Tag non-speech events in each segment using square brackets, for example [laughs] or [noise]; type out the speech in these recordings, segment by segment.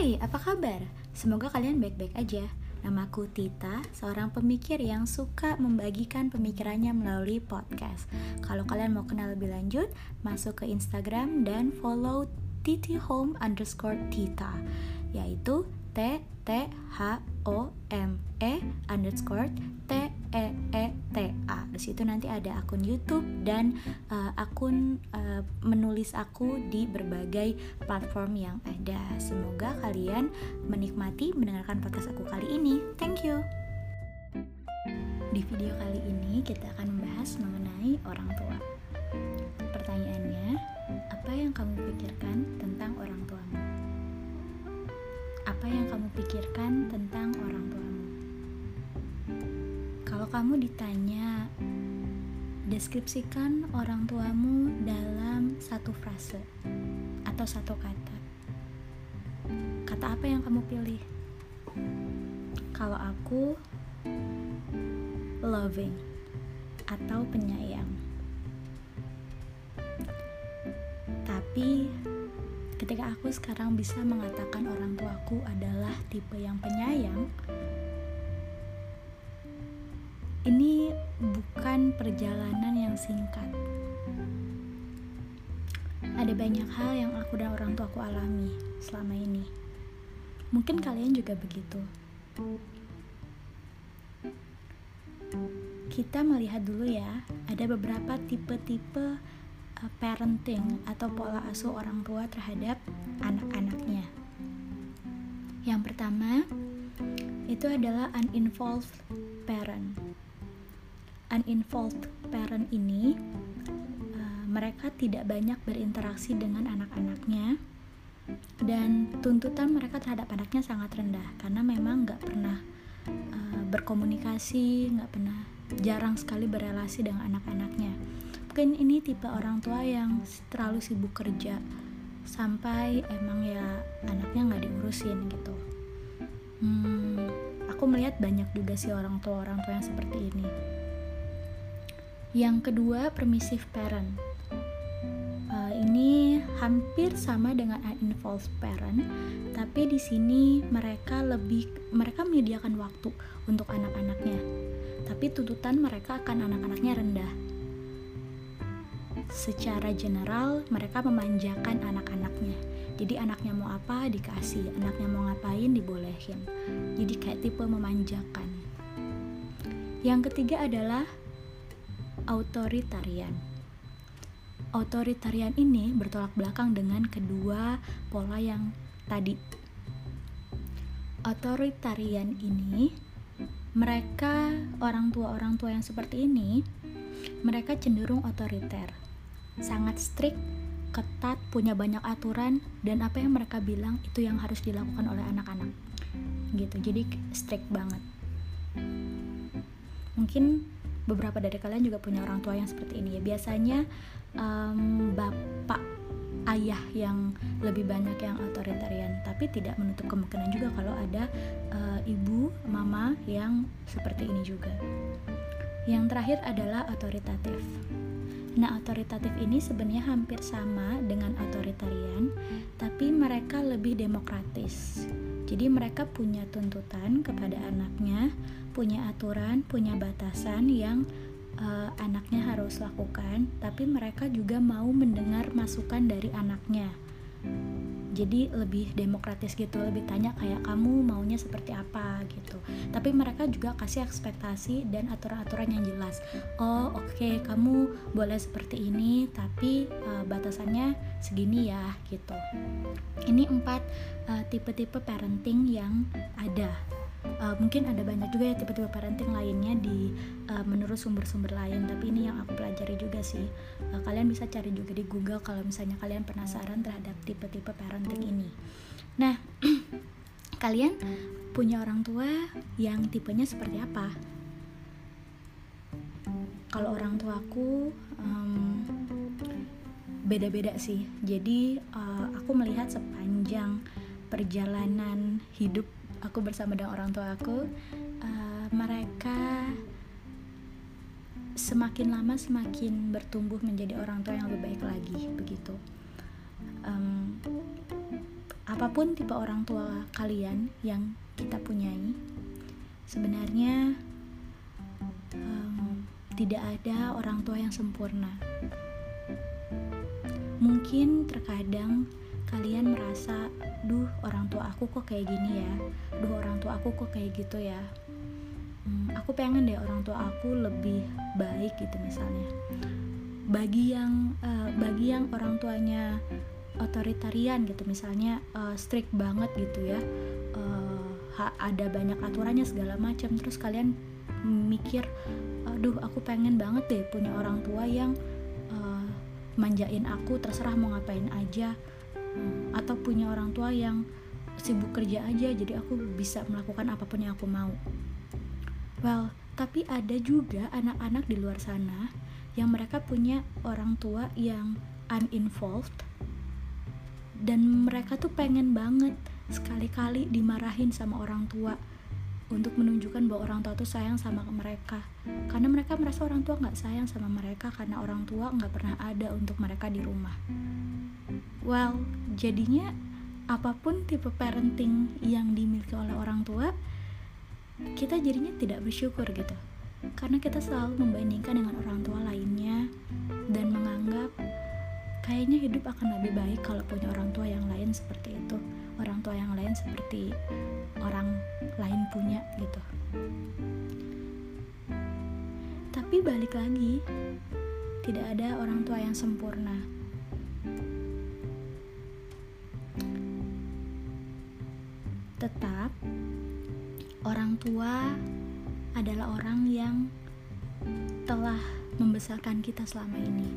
Hai, apa kabar? Semoga kalian baik-baik aja. Namaku Tita, seorang pemikir yang suka membagikan pemikirannya melalui podcast. Kalau kalian mau kenal lebih lanjut, masuk ke Instagram dan follow tithome underscore tita, yaitu T T H O M E underscore T E E Di situ nanti ada akun YouTube dan uh, akun uh, menulis aku di berbagai platform yang ada. Semoga kalian menikmati mendengarkan podcast aku kali ini. Thank you. Di video kali ini kita akan membahas mengenai orang tua. Pertanyaannya, apa yang kamu pikirkan tentang orang tuamu? Apa yang kamu pikirkan tentang orang tuamu? Kalau kamu ditanya, deskripsikan orang tuamu dalam satu frase atau satu kata. Kata apa yang kamu pilih? Kalau aku, loving atau penyayang. Tapi ketika aku sekarang bisa mengatakan orang tuaku adalah tipe yang penyayang, ini bukan perjalanan yang singkat. Ada banyak hal yang aku dan orang tua aku alami selama ini. Mungkin kalian juga begitu. Kita melihat dulu ya, ada beberapa tipe-tipe uh, parenting atau pola asuh orang tua terhadap anak-anaknya. Yang pertama, itu adalah uninvolved parent uninvolved parent ini uh, mereka tidak banyak berinteraksi dengan anak-anaknya. Dan tuntutan mereka terhadap anaknya sangat rendah karena memang nggak pernah uh, berkomunikasi nggak pernah jarang sekali berelasi dengan anak-anaknya. Mungkin ini tipe orang tua yang terlalu sibuk kerja sampai emang ya anaknya nggak diurusin gitu. Hmm, aku melihat banyak juga sih orang tua orang tua yang seperti ini yang kedua, permissive parent. Uh, ini hampir sama dengan uninvolved parent, tapi di sini mereka lebih mereka menyediakan waktu untuk anak-anaknya. Tapi tuntutan mereka akan anak-anaknya rendah. Secara general, mereka memanjakan anak-anaknya. Jadi anaknya mau apa dikasih, anaknya mau ngapain dibolehin. Jadi kayak tipe memanjakan. Yang ketiga adalah Autoritarian. Autoritarian ini bertolak belakang dengan kedua pola yang tadi. Autoritarian ini mereka orang tua-orang tua yang seperti ini mereka cenderung otoriter. Sangat strict, ketat, punya banyak aturan dan apa yang mereka bilang itu yang harus dilakukan oleh anak-anak. Gitu. Jadi strict banget. Mungkin beberapa dari kalian juga punya orang tua yang seperti ini ya. Biasanya um, bapak ayah yang lebih banyak yang otoritarian tapi tidak menutup kemungkinan juga kalau ada uh, ibu mama yang seperti ini juga. Yang terakhir adalah otoritatif. Nah otoritatif ini sebenarnya hampir sama dengan otoritarian tapi mereka lebih demokratis jadi mereka punya tuntutan kepada anaknya punya aturan, punya batasan yang uh, anaknya harus lakukan, tapi mereka juga mau mendengar masukan dari anaknya. Jadi lebih demokratis gitu, lebih tanya kayak kamu maunya seperti apa gitu. Tapi mereka juga kasih ekspektasi dan aturan-aturan yang jelas. Oh oke okay, kamu boleh seperti ini, tapi uh, batasannya segini ya gitu. Ini empat uh, tipe-tipe parenting yang ada uh, mungkin ada banyak juga ya tipe-tipe parenting lainnya di uh, menurut sumber-sumber lain tapi ini yang aku pelajari juga sih. Uh, kalian bisa cari juga di Google kalau misalnya kalian penasaran terhadap tipe-tipe parenting ini. Nah [clears throat] kalian punya orang tua yang tipenya seperti apa? Kalau orang tuaku um, beda-beda sih. Jadi uh, aku melihat sepanjang perjalanan hidup aku bersama dengan orang tua aku uh, mereka semakin lama semakin bertumbuh menjadi orang tua yang lebih baik lagi begitu. Um, apa pun tipe orang tua kalian yang kita punyai sebenarnya um, tidak ada orang tua yang sempurna. Mungkin terkadang kalian merasa duh orang tua aku kok kayak gini ya? Duh orang tua aku kok kayak gitu ya? Hmm, aku pengen deh orang tua aku lebih baik gitu misalnya. Bagi yang uh, bagi yang orang tuanya otoritarian gitu misalnya uh, strict banget gitu ya uh, ada banyak aturannya segala macam terus kalian mikir aduh aku pengen banget deh punya orang tua yang uh, manjain aku terserah mau ngapain aja uh, atau punya orang tua yang sibuk kerja aja jadi aku bisa melakukan apa pun yang aku mau. Well tapi ada juga anak-anak di luar sana yang mereka punya orang tua yang uninvolved dan mereka tuh pengen banget sekali-kali dimarahin sama orang tua untuk menunjukkan bahwa orang tua tuh sayang sama mereka. Karena mereka merasa orang tua nggak sayang sama mereka karena orang tua nggak pernah ada untuk mereka di rumah well jadinya apa pun tipe parenting yang dimiliki oleh orang tua kita jadinya tidak bersyukur gitu. Karena kita selalu membandingkan dengan orang tua lainnya dan menganggap kayaknya hidup akan lebih baik kalau punya orang tua yang lain seperti itu. Orang tua yang lain seperti orang lain punya gitu. Tapi balik lagi tidak ada orang tua yang sempurna tetap orang tua adalah orang yang telah membesarkan kita selama ini.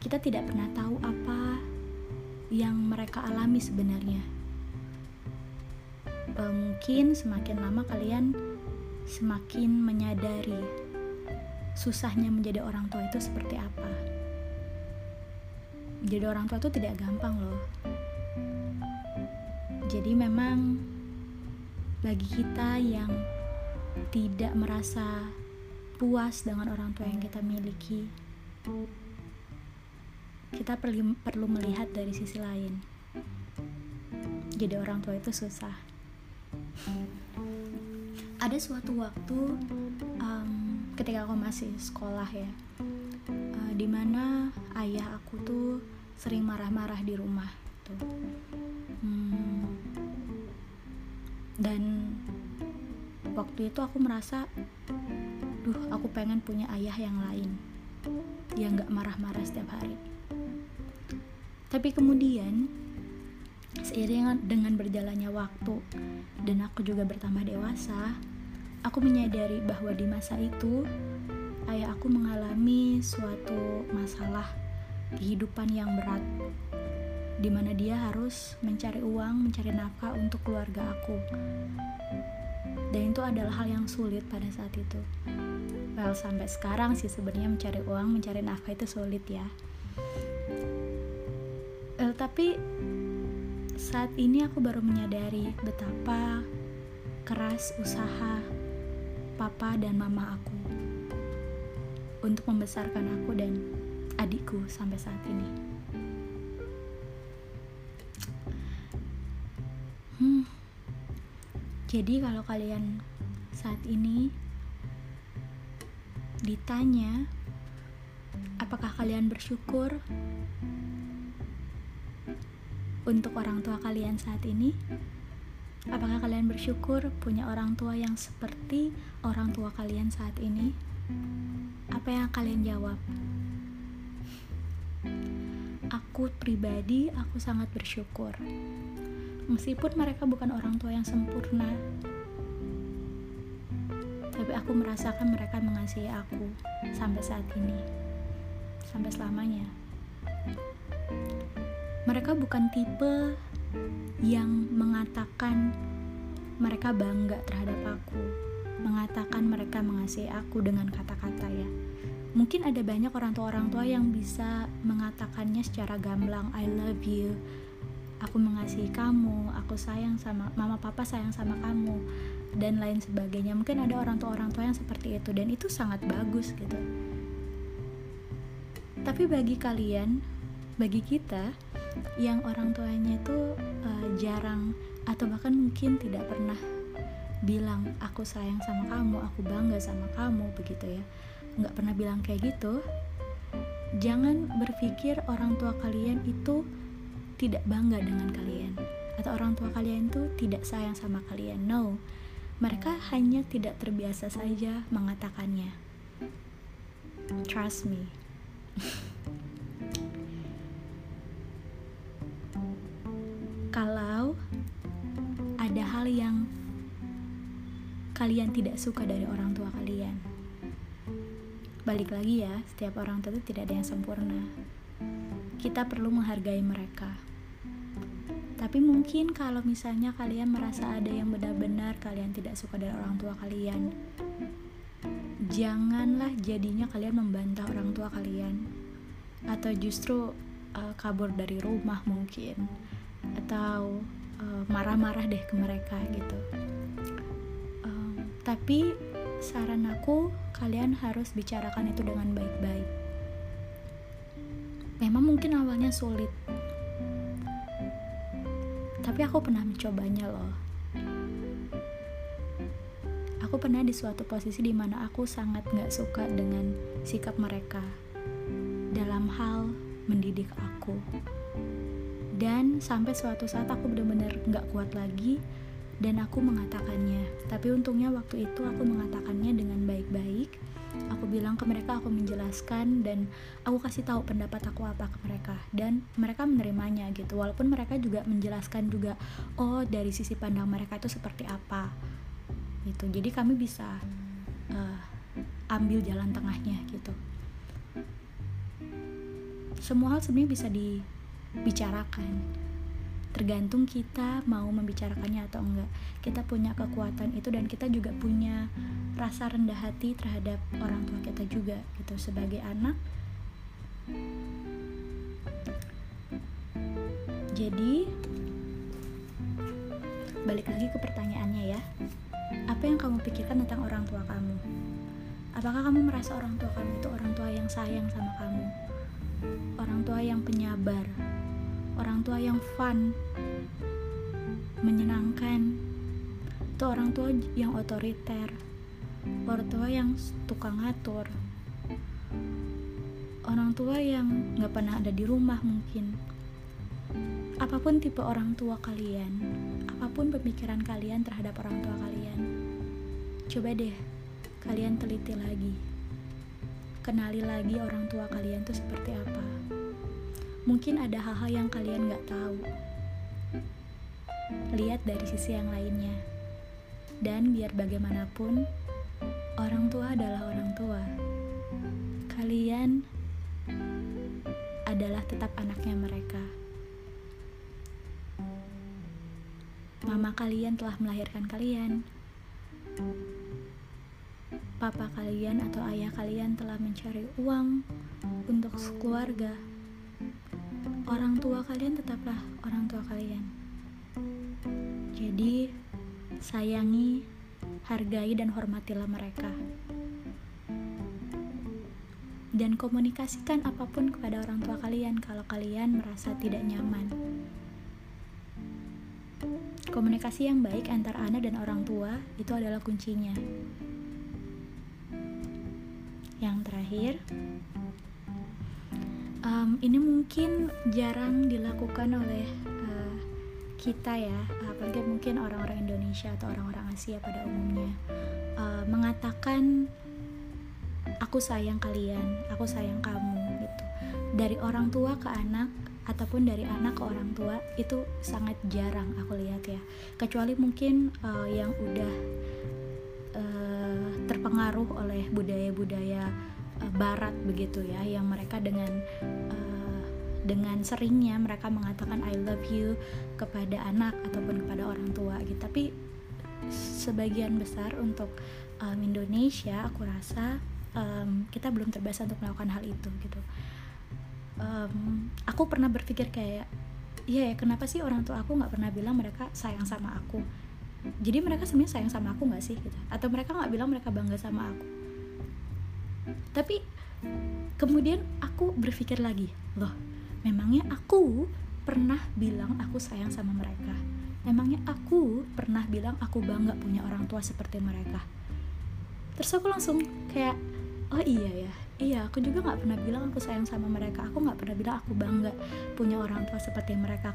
Kita tidak pernah tahu apa yang mereka alami sebenarnya. E, mungkin semakin lama kalian semakin menyadari susahnya menjadi orang tua itu seperti apa. Jadi orang tua itu tidak gampang loh. Jadi memang bagi kita yang tidak merasa puas dengan orang tua yang kita miliki. Kita perlu, melihat dari sisi lain. Jadi orang tua itu susah. Ada suatu waktu um, ketika aku masih sekolah ya, uh, di mana ayah aku tuh sering marah-marah di rumah tuh. Dan waktu itu aku merasa duh aku pengen punya ayah yang lain. Yang gak marah-marah setiap hari. Tapi kemudian seiring dengan berjalannya waktu dan aku juga bertambah dewasa aku menyadari bahwa di masa itu ayah aku mengalami suatu masalah kehidupan yang berat di mana dia harus mencari uang, mencari nafkah untuk keluarga aku. Dan itu adalah hal yang sulit pada saat itu. Well sampai sekarang sih sebenarnya mencari uang mencari nafkah itu sulit ya. Well, tapi saat ini aku baru menyadari betapa keras usaha papa dan mama aku untuk membesarkan aku dan adikku sampai saat ini. Hmm, jadi kalau kalian saat ini ditanya apakah kalian bersyukur untuk orang tua kalian saat ini? Apakah kalian bersyukur punya orang tua yang seperti orang tua kalian saat ini? Apa yang kalian jawab? Aku pribadi, aku sangat bersyukur meskipun mereka bukan orang tua yang sempurna tapi aku merasakan mereka mengasihi aku sampai saat ini sampai selamanya. Mereka bukan tipe yang mengatakan mereka bangga terhadap aku mengatakan mereka mengasihi aku dengan kata-kata ya. Mungkin ada banyak orang tua orang tua yang bisa mengatakannya secara gamblang I love you aku mengasihi kamu, aku sayang sama mama papa sayang sama kamu dan lain sebagainya. Mungkin ada orang tua orang tua yang seperti itu dan itu sangat bagus gitu. Tapi bagi kalian, bagi kita, yang orang tuanya itu uh, jarang atau bahkan mungkin tidak pernah bilang aku sayang sama kamu, aku bangga sama kamu begitu ya. Nggak pernah bilang kayak gitu. Jangan berpikir orang tua kalian itu tidak bangga dengan kalian atau orang tua kalian itu tidak sayang sama kalian. No. Mereka hanya tidak terbiasa saja mengatakannya. Trust me. [laughs] Kalau ada hal yang kalian tidak suka dari orang tua kalian, balik lagi ya, setiap orang tua itu tidak ada yang sempurna. Kita perlu menghargai mereka. Tapi mungkin kalau misalnya kalian merasa ada yang benar-benar kalian tidak suka dari orang tua kalian, janganlah jadinya kalian membantah orang tua kalian. Atau justru uh, kabur dari rumah mungkin. Atau uh, marah-marah deh ke mereka gitu. Um, tapi saran aku kalian harus bicarakan itu dengan baik-baik. Memang mungkin awalnya sulit tapi aku pernah mencobanya loh aku pernah di suatu posisi di mana aku sangat gak suka dengan sikap mereka dalam hal mendidik aku. Dan sampai suatu saat aku benar-benar gak kuat lagi dan aku mengatakannya. Tapi untungnya waktu itu aku mengatakannya dengan baik-baik. Aku bilang ke mereka, aku menjelaskan dan aku kasih tahu pendapat aku apa ke mereka. Dan mereka menerimanya gitu. Walaupun mereka juga menjelaskan juga, oh dari sisi pandang mereka itu seperti apa gitu. Jadi kami bisa uh, ambil jalan tengahnya gitu. Semua hal sebenarnya bisa dibicarakan tergantung kita mau membicarakannya atau enggak kita punya kekuatan itu dan kita juga punya rasa rendah hati terhadap orang tua kita juga gitu sebagai anak jadi balik lagi ke pertanyaannya ya apa yang kamu pikirkan tentang orang tua kamu? Apakah kamu merasa orang tua kamu itu orang tua yang sayang sama kamu? Orang tua yang penyabar, orang tua yang fun, menyenangkan, itu orang tua yang otoriter, orang tua yang tukang ngatur, orang tua yang gak pernah ada di rumah mungkin. Apa pun tipe orang tua kalian, apa pun pemikiran kalian terhadap orang tua kalian, Coba deh, kalian teliti lagi. Kenali lagi orang tua kalian tuh seperti apa. Mungkin ada hal-hal yang kalian gak tahu. Lihat dari sisi yang lainnya. Dan biar bagaimanapun, orang tua adalah orang tua. Kalian adalah tetap anaknya mereka. Mama kalian telah melahirkan kalian papa kalian atau ayah kalian telah mencari uang untuk keluarga, orang tua kalian tetaplah orang tua kalian. Jadi, sayangi, hargai, dan hormatilah mereka. Dan komunikasikan apa pun kepada orang tua kalian kalau kalian merasa tidak nyaman. Komunikasi yang baik antara anak dan orang tua itu adalah kuncinya yang terakhir um, ini mungkin jarang dilakukan oleh uh, kita ya apalagi mungkin orang-orang Indonesia atau orang-orang Asia pada umumnya. Uh, mengatakan aku sayang kalian aku sayang kamu gitu. Dari orang tua ke anak ataupun dari anak ke orang tua itu sangat jarang aku lihat ya. Kecuali mungkin uh, yang udah uh, terpengaruh oleh budaya-budaya uh, barat begitu ya yang mereka dengan uh, dengan seringnya mereka mengatakan I love you kepada anak ataupun kepada orang tua gitu. Tapi sebagian besar untuk um, Indonesia aku rasa um, kita belum terbiasa untuk melakukan hal itu gitu. Um, aku pernah berpikir kayak iya ya kenapa sih orang tua aku nggak pernah bilang mereka sayang sama aku? Jadi mereka sebenarnya sayang sama aku nggak sih gitu? Atau mereka nggak bilang mereka bangga sama aku tapi kemudian aku berpikir lagi loh memangnya aku pernah bilang aku sayang sama mereka? Emangnya aku pernah bilang aku bangga punya orang tua seperti mereka? Terus aku langsung kayak oh iya ya iya aku juga nggak pernah bilang aku sayang sama mereka. Aku nggak pernah bilang aku bangga punya orang tua seperti mereka.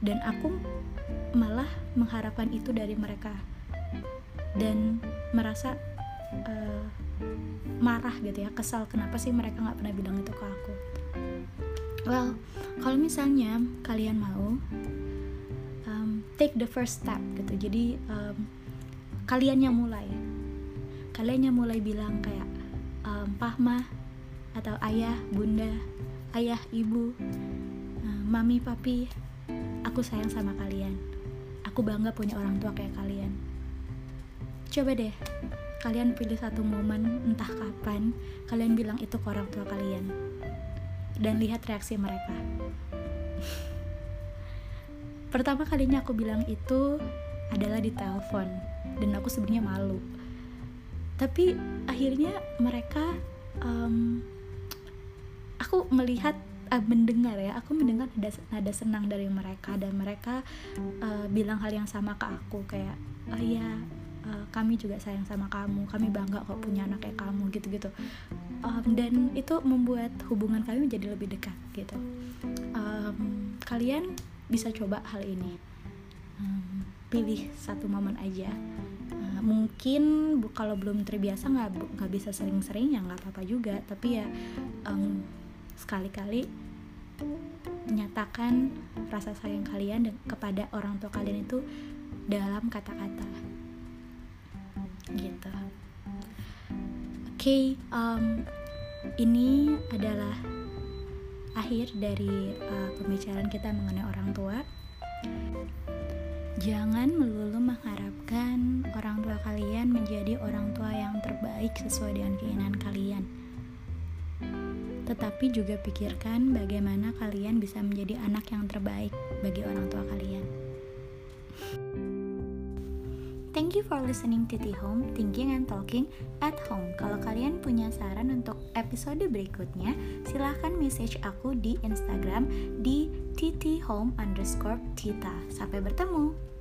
Dan aku malah mengharapkan itu dari mereka. Dan merasa uh, marah gitu ya kesal kenapa sih mereka nggak pernah bilang itu ke aku well kalau misalnya kalian mau um, take the first step gitu jadi um, kalian yang mulai kalian yang mulai bilang kayak um, pahma atau ayah, bunda, ayah, ibu, uh, mami, papi, aku sayang sama kalian. Aku bangga punya orang tua kayak kalian. Coba deh, kalian pilih satu momen entah kapan kalian bilang itu ke orang tua kalian dan lihat reaksi mereka. Pertama kalinya aku bilang itu adalah di telepon dan aku sebenarnya malu. Tapi akhirnya mereka um, aku melihat uh, mendengar ya aku mendengar nada nada senang dari mereka dan mereka uh, bilang hal yang sama ke aku kayak oh iya uh, kami juga sayang sama kamu kami bangga kok punya anak kayak kamu gitu gitu um, dan itu membuat hubungan kami menjadi lebih dekat gitu. Um, kalian bisa coba hal ini. Um, pilih satu momen aja. Uh, mungkin kalau belum terbiasa nggak nggak bisa sering-sering ya nggak apa-apa juga. Tapi ya um, sekali-kali menyatakan rasa sayang kalian kepada orang tua kalian itu dalam kata-kata gitu. Oke okay, um, ini adalah akhir dari uh, pembicaraan kita mengenai orang tua. Jangan melulu mengharapkan orang tua kalian menjadi orang tua yang terbaik sesuai dengan keinginan kalian. Tetapi juga pikirkan bagaimana kalian bisa menjadi anak yang terbaik bagi orang tua kalian. Thank you for listening to Tea Home, Thinking and Talking at Home. Kalau kalian punya saran untuk episode berikutnya, silahkan message aku di Instagram di tthome underscore tita. Sampai bertemu!